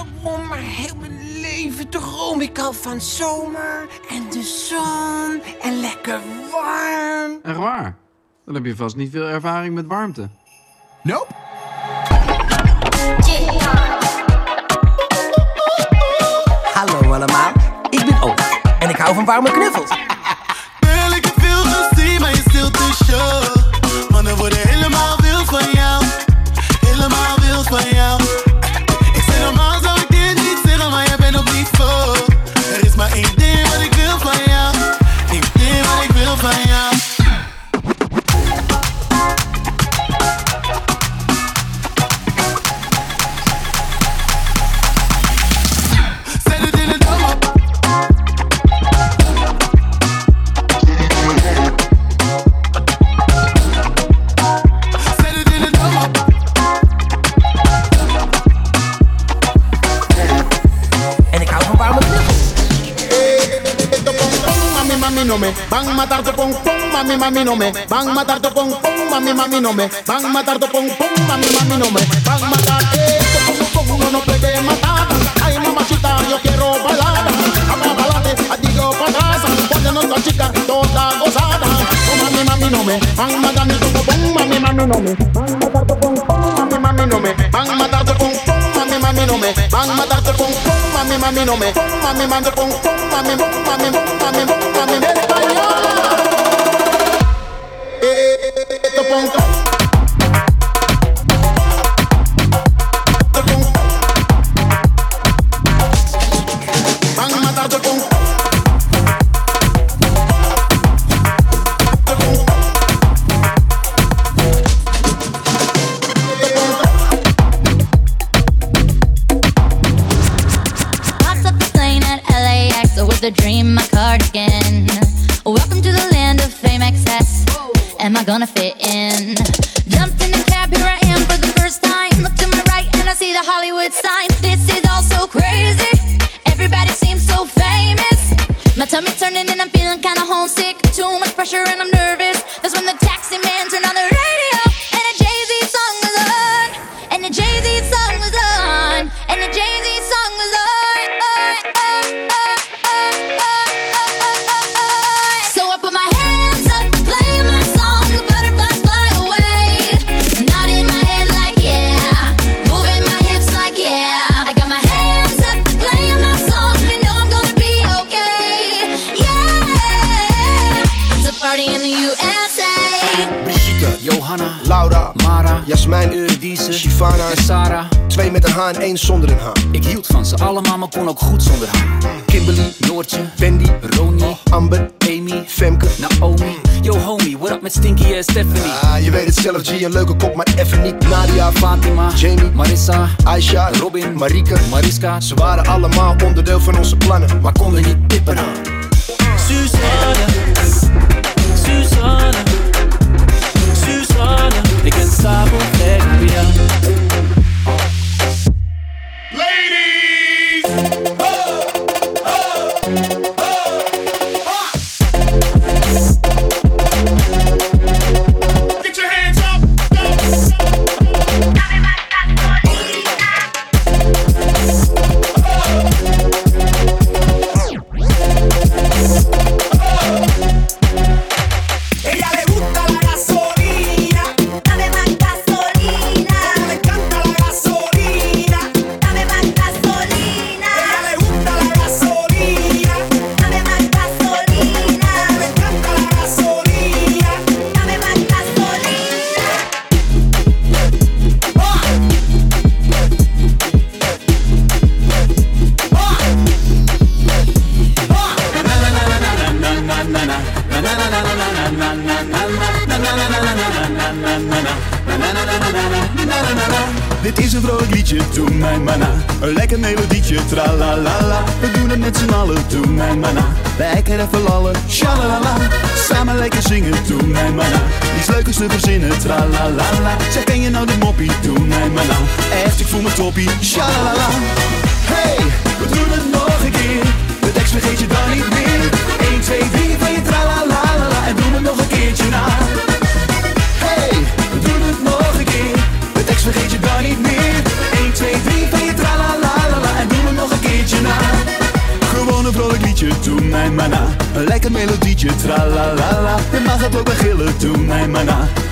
Waarom maar heel mijn leven droom ik al van zomer en de zon en lekker warm. Echt waar? Dan heb je vast niet veel ervaring met warmte. Nope. Hallo allemaal, ik ben Oost en ik hou van warme knuffels. Wil ik veel gezien, maar je stilt te show. Van matar tu pong pong, mami mami no me. Van matar tu pong pong, mami mami no me. Van matar tu pong pong, mami mami no me. Van matar esto pong pong no puede matar. Ay mamacita yo quiero balada, habla balade, adiós pa casa, ponle nuestra chica toda gozada. Oh mami mami no me. Van matar tu pong pong, mami mami no me. Van matar tu mami no me van a matar con con mami mami no me con mami mando con con mami mami mami mami mami español sexy man, turn on the Één zonder een. Ik hield van ze allemaal, maar kon ook goed zonder haar. Kimberly, Noortje, Wendy, Ronnie, Amber, Amy, Femke. Naomi. Yo homie, what up met Stinky en Stephanie? Ah, je weet het zelf, G, een leuke kop, maar even niet. Nadia, Fatima, Jamie, Marissa, Aisha, Robin, Marike. Mariska. Ze waren allemaal onderdeel van onze plannen, maar konden niet tippen aan.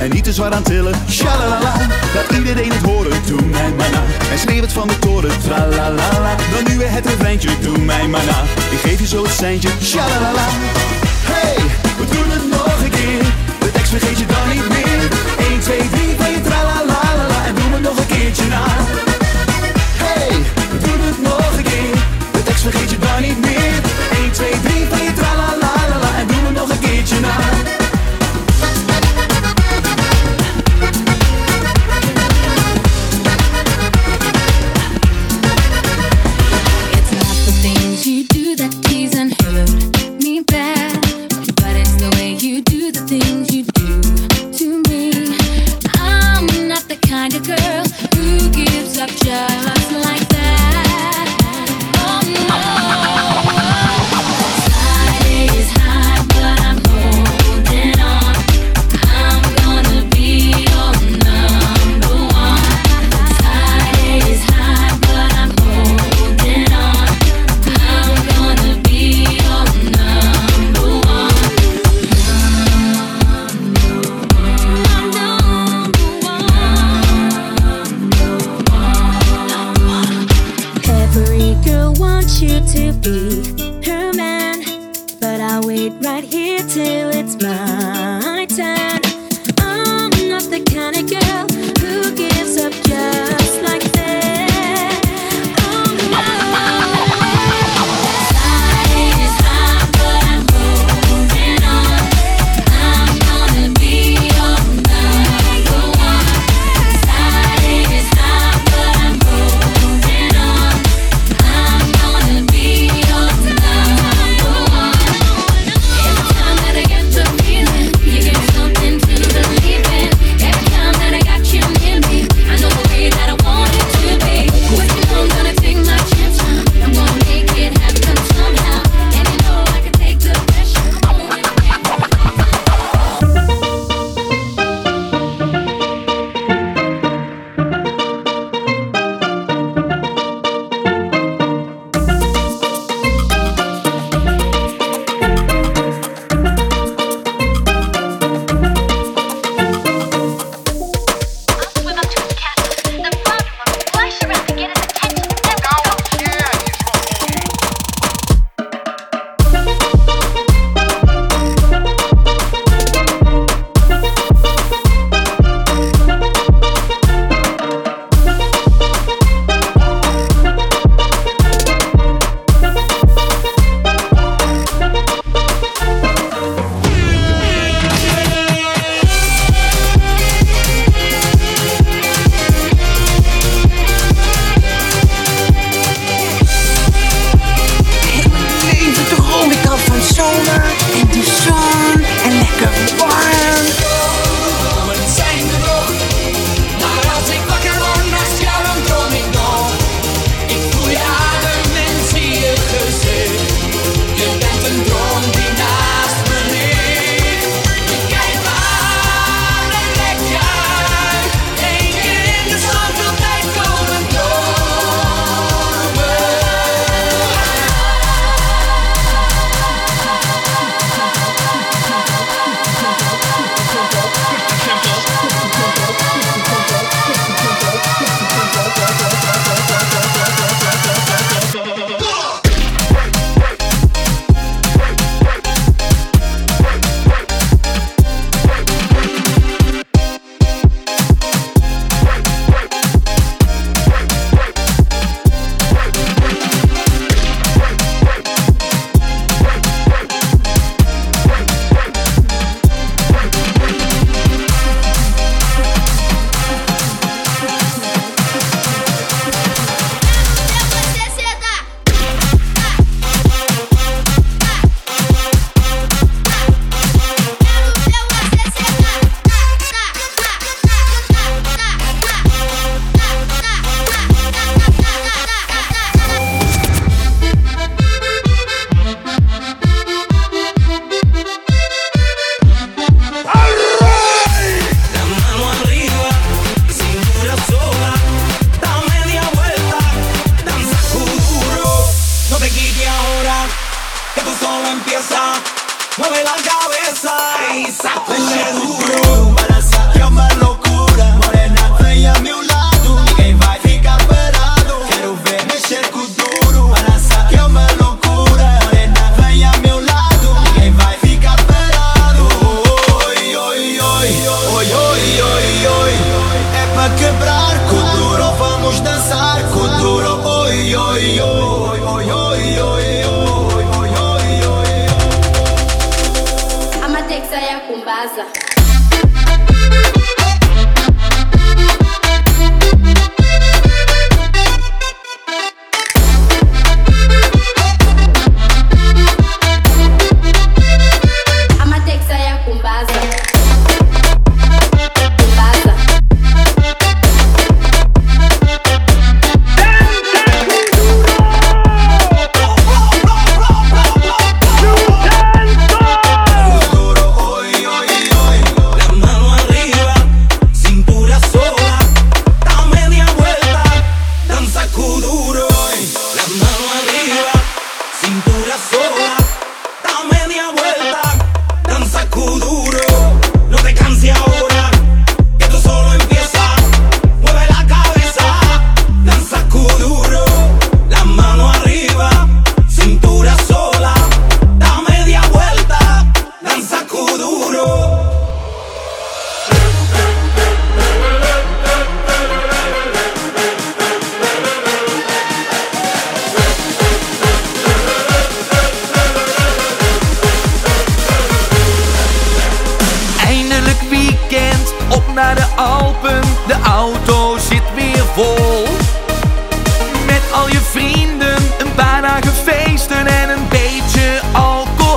En niet te zwaar aan tillen, shalalala. Laat iedereen het horen, doe mij maar na. En schreeuw het van de toren, tralalala. Dan nu weer het refreintje, doe mij maar na. Ik geef je zo het seintje, shalalala. Hey, we doen het nog een keer. De tekst vergeet je dan niet meer. 1, 2, 3 van je tralalala. En doe me nog een keertje na. Hey, we doen het nog een keer. De tekst vergeet je dan niet meer.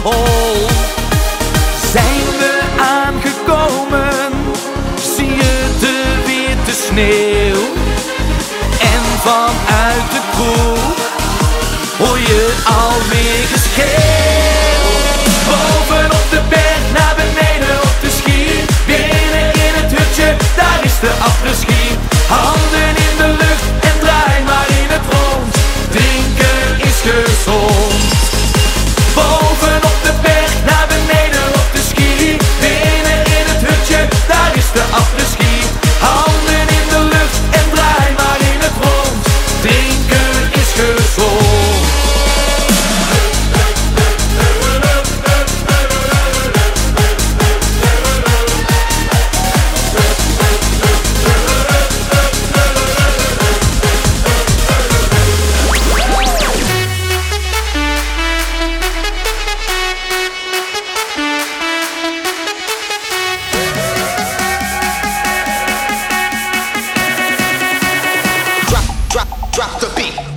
hol. Zijn we aangekomen, zie je de witte sneeuw. En vanuit de koel hoor je alweer geschreeuw. drop the beat.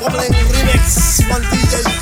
Woman remix, one DJ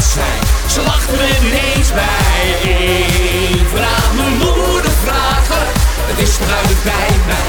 Ze lachten er ineens bij. Ik vraag mijn moeder vragen, het is vanuit het bij mij.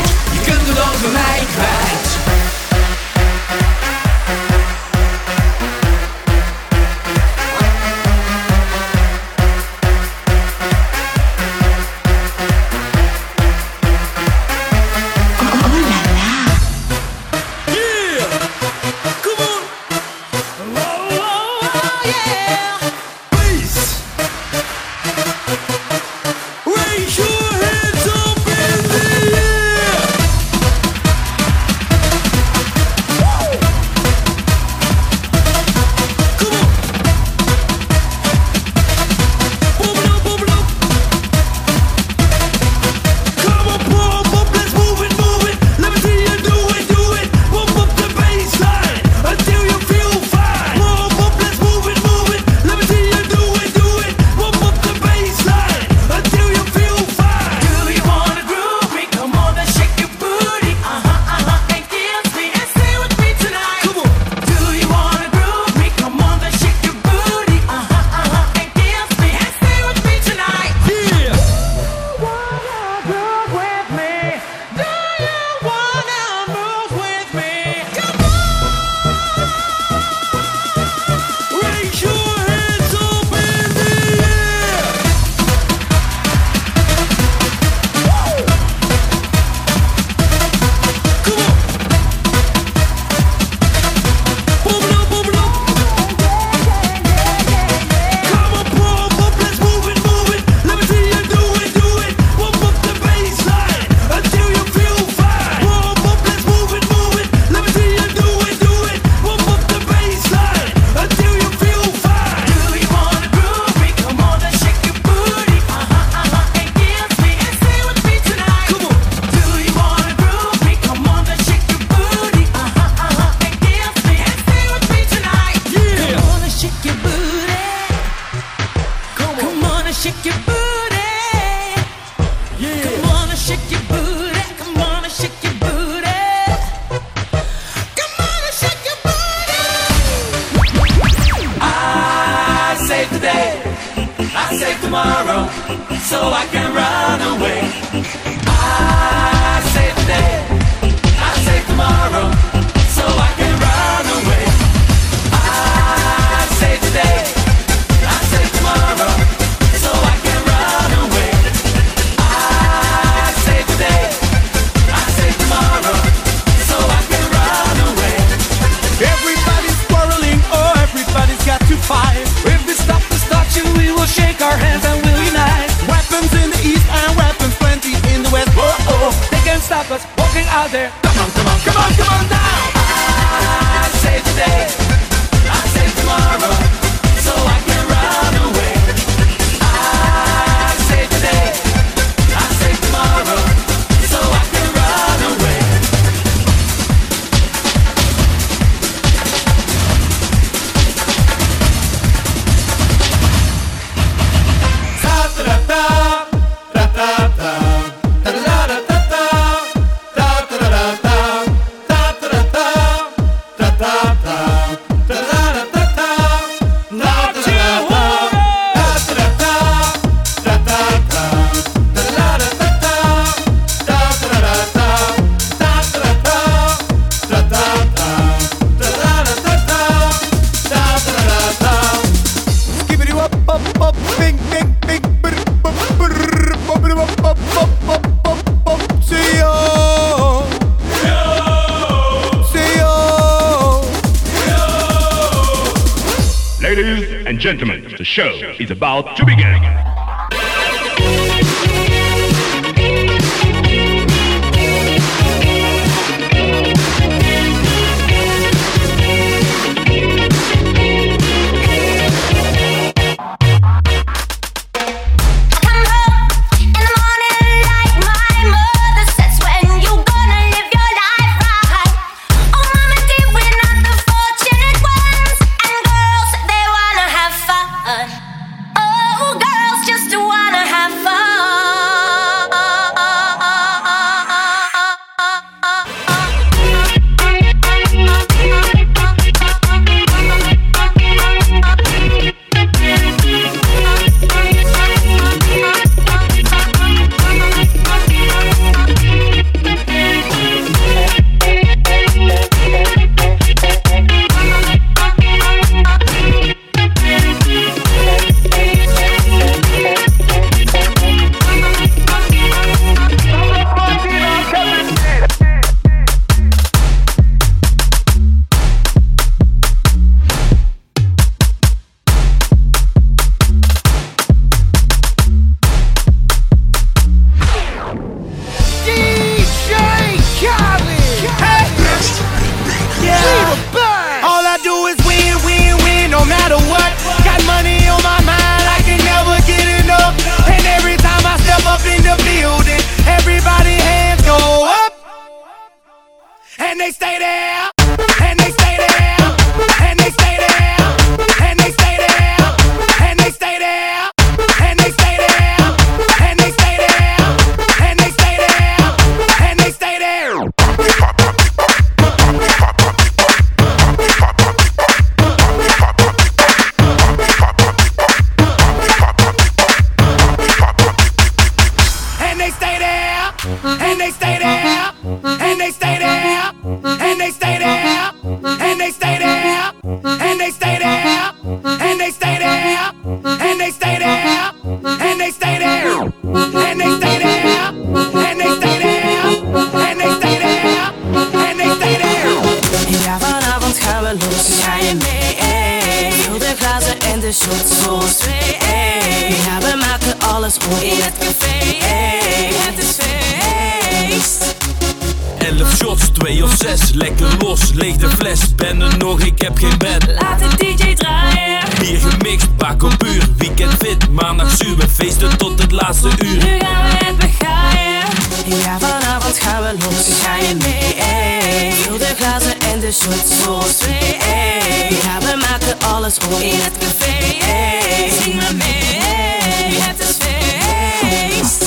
Op weekend fit, maandag zuur. We feesten tot het laatste uur. Nu gaan we het begaaien Ja, vanavond gaan we los. Ga je mee, ey de glazen en de shots voor ons twee, ey Ja, we maken alles om in het café, ey Zing maar mee, ey. Het is feest.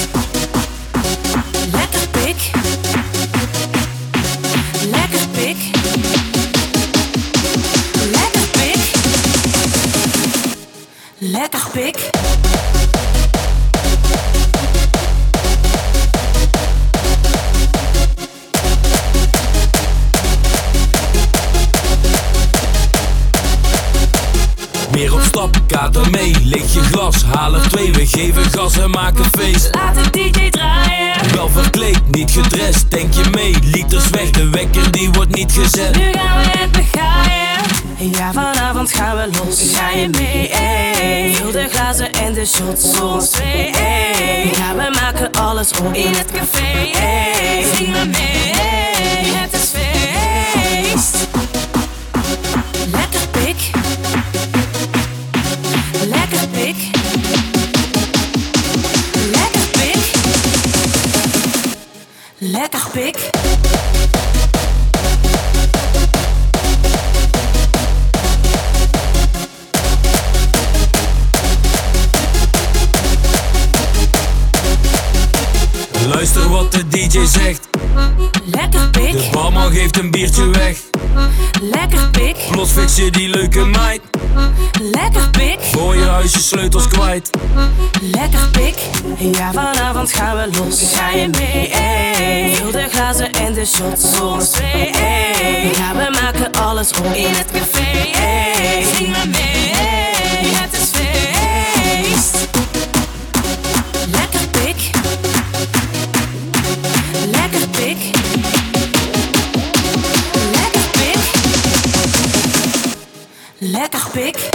Glas, haal er twee, we geven gas en maken feest. Laat de DJ draaien. Wel verkleed, niet gedrest, denk je mee. Liters weg, de wekker die wordt niet gezet. Nu gaan we het begaaien. Ja, vanavond gaan we los. Ga je mee? Ey. Vul de glazen en de shots voor ons twee. Ey. Ja, we maken alles op in het café. Ey. Zing me mee. Ey. Het is feest. DJ zegt. Lekker pik. De barman geeft een biertje weg. Lekker pik. Plots fix je die leuke meid. Lekker pik. Voor je huis je sleutels kwijt. Lekker pik. Ja, vanavond gaan we los. Ga je mee? Ey. Vul de glazen en de shots voor ons twee. Ey. Ja, we maken alles op in het café. Ey. Zing me mee. Het is feest. Lekker pik.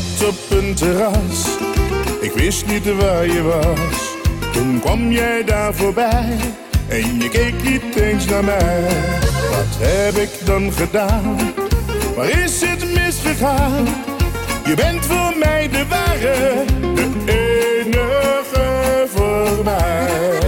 zat op een terras, ik wist niet waar je was. Toen kwam jij daar voorbij en je keek niet eens naar mij. Wat heb ik dan gedaan? Waar is het misgegaan? Je bent voor mij de ware, de enige voor mij.